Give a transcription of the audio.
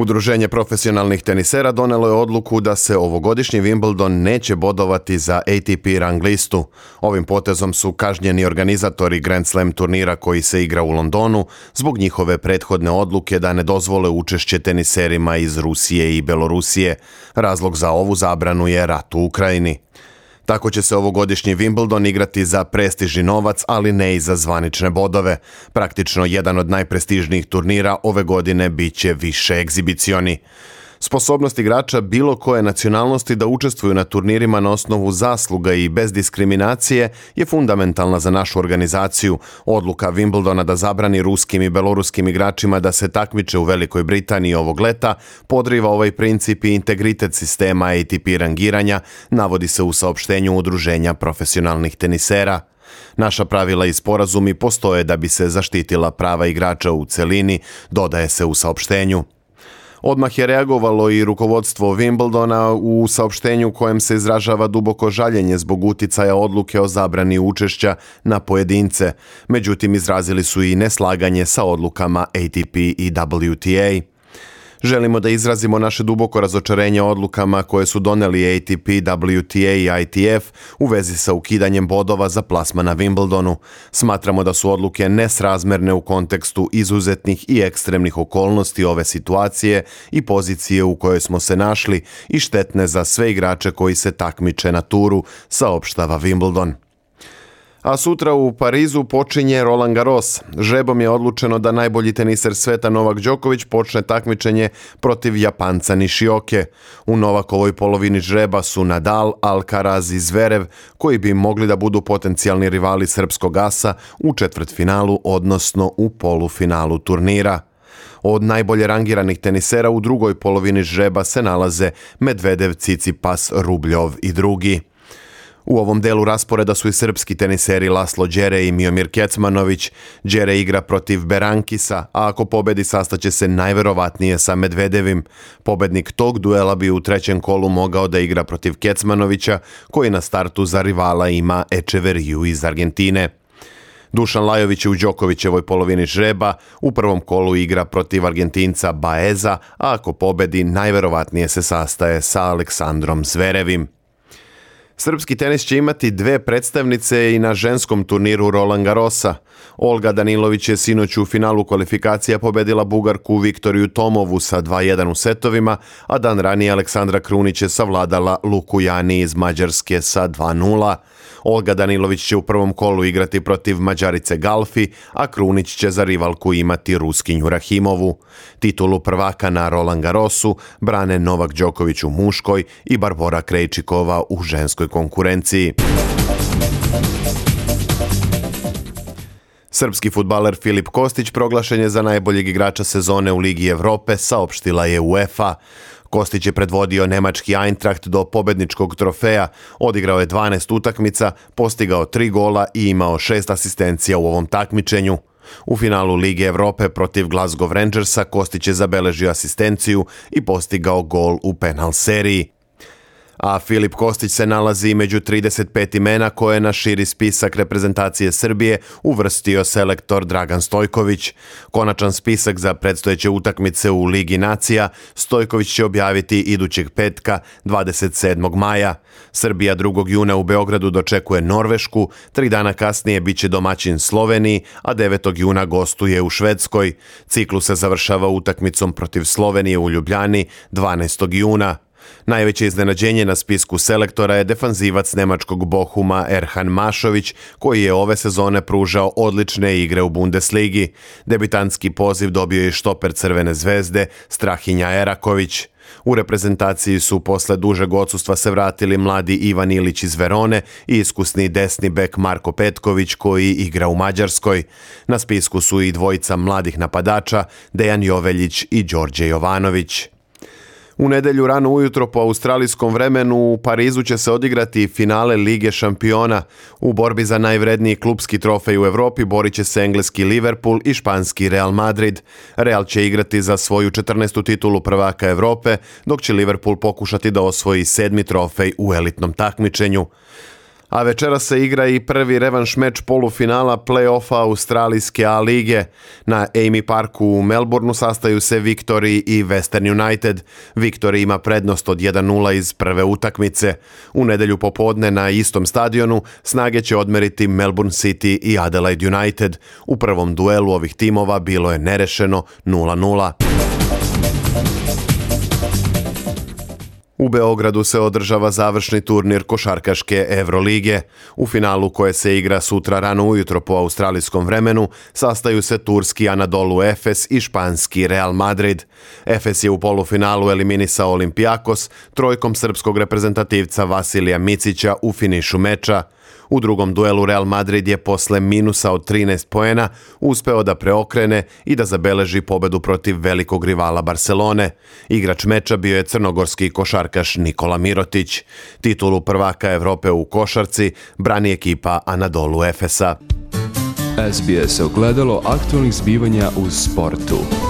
Udruženje profesionalnih tenisera donelo je odluku da se ovogodišnji Wimbledon neće bodovati za ATP rang listu. Ovim potezom su kažnjeni organizatori Grand Slam turnira koji se igra u Londonu zbog njihove prethodne odluke da ne dozvole učešće teniserima iz Rusije i Belorusije. Razlog za ovu zabranu je rat u Ukrajini. Tako će se ovogodišnji Wimbledon igrati za prestižni novac, ali ne i za zvanične bodove. Praktično jedan od najprestižnijih turnira ove godine bit će više egzibicioni. Sposobnost igrača bilo koje nacionalnosti da učestvuju na turnirima na osnovu zasluga i bez diskriminacije je fundamentalna za našu organizaciju. Odluka Wimbledona da zabrani ruskim i beloruskim igračima da se takmiče u Velikoj Britaniji ovog leta podriva ovaj princip i integritet sistema ATP rangiranja, navodi se u saopštenju Udruženja profesionalnih tenisera. Naša pravila i sporazumi postoje da bi se zaštitila prava igrača u celini, dodaje se u saopštenju. Odmah je reagovalo i rukovodstvo Wimbledona u saopštenju kojem se izražava duboko žaljenje zbog uticaja odluke o zabrani učešća na pojedince. Međutim, izrazili su i neslaganje sa odlukama ATP i WTA. Želimo da izrazimo naše duboko razočarenje odlukama koje su doneli ATP, WTA i ITF u vezi sa ukidanjem bodova za plasma na Wimbledonu. Smatramo da su odluke nesrazmerne u kontekstu izuzetnih i ekstremnih okolnosti ove situacije i pozicije u kojoj smo se našli i štetne za sve igrače koji se takmiče na turu, saopštava Wimbledon. A sutra u Parizu počinje Roland Garros. Žrebom je odlučeno da najbolji teniser sveta Novak Đoković počne takmičenje protiv Japanca Nishioke. U Novakovoj polovini žreba su Nadal, Alcaraz i Zverev, koji bi mogli da budu potencijalni rivali srpskog asa u četvrtfinalu, odnosno u polufinalu turnira. Od najbolje rangiranih tenisera u drugoj polovini žreba se nalaze Medvedev, Cicipas, Rubljov i drugi. U ovom delu rasporeda su i srpski teniseri Laslo Đere i Miomir Kecmanović. Đere igra protiv Berankisa, a ako pobedi sastaće se najverovatnije sa Medvedevim. Pobednik tog duela bi u trećem kolu mogao da igra protiv Kecmanovića, koji na startu za rivala ima Echeveriju iz Argentine. Dušan Lajović je u Đokovićevoj polovini žreba, u prvom kolu igra protiv Argentinca Baeza, a ako pobedi najverovatnije se sastaje sa Aleksandrom Zverevim. Srpski tenis će imati dve predstavnice i na ženskom turniru Roland Garrosa. Olga Danilović je sinoć u finalu kvalifikacija pobedila Bugarku Viktoriju Tomovu sa 2-1 u setovima, a dan ranije Aleksandra Krunić je savladala Luku Jani iz Mađarske sa 2-0. Olga Danilović će u prvom kolu igrati protiv Mađarice Galfi, a Krunić će za rivalku imati Ruskinju Rahimovu. Titulu prvaka na Roland Garrosu brane Novak Đoković u muškoj i Barbora Krejčikova u ženskoj konkurenciji. Srpski futbaler Filip Kostić proglašen je za najboljeg igrača sezone u Ligi Evrope, saopštila je UEFA. Kostić je predvodio nemački Eintracht do pobedničkog trofeja, odigrao je 12 utakmica, postigao 3 gola i imao 6 asistencija u ovom takmičenju. U finalu Lige Evrope protiv Glasgow Rangersa Kostić je zabeležio asistenciju i postigao gol u penal seriji a Filip Kostić se nalazi među 35 imena koje na širi spisak reprezentacije Srbije uvrstio selektor Dragan Stojković. Konačan spisak za predstojeće utakmice u Ligi nacija Stojković će objaviti idućeg petka 27. maja. Srbija 2. juna u Beogradu dočekuje Norvešku, tri dana kasnije biće domaćin Sloveniji, a 9. juna gostuje u Švedskoj. Ciklus se završava utakmicom protiv Slovenije u Ljubljani 12. juna. Najveće iznenađenje na spisku selektora je defanzivac nemačkog Bohuma Erhan Mašović, koji je ove sezone pružao odlične igre u Bundesligi. Debitanski poziv dobio je štoper Crvene zvezde Strahinja Eraković. U reprezentaciji su posle dužeg odsustva se vratili mladi Ivan Ilić iz Verone i iskusni desni bek Marko Petković koji igra u Mađarskoj. Na spisku su i dvojica mladih napadača Dejan Joveljić i Đorđe Jovanović. U nedelju rano ujutro po australijskom vremenu u Parizu će se odigrati finale Lige šampiona. U borbi za najvredniji klubski trofej u Europi borit će se engleski Liverpool i španski Real Madrid. Real će igrati za svoju 14. titulu prvaka Europe, dok će Liverpool pokušati da osvoji sedmi trofej u elitnom takmičenju a večera se igra i prvi revanš meč polufinala play-offa Australijske A lige. Na Amy Parku u Melbourneu sastaju se Victory i Western United. Victory ima prednost od 1-0 iz prve utakmice. U nedelju popodne na istom stadionu snage će odmeriti Melbourne City i Adelaide United. U prvom duelu ovih timova bilo je nerešeno 0-0. U Beogradu se održava završni turnir košarkaške Evrolige. U finalu koje se igra sutra rano ujutro po australijskom vremenu sastaju se turski Anadolu Efes i španski Real Madrid. Efes je u polufinalu eliminisao Olimpijakos trojkom srpskog reprezentativca Vasilija Micića u finišu meča. U drugom duelu Real Madrid je posle minusa od 13 poena uspeo da preokrene i da zabeleži pobedu protiv velikog rivala Barcelone. Igrač meča bio je crnogorski košarkaš Nikola Mirotić. Titulu prvaka Evrope u košarci brani ekipa Anadolu Efesa. SBS ogledalo aktualnih zbivanja u sportu.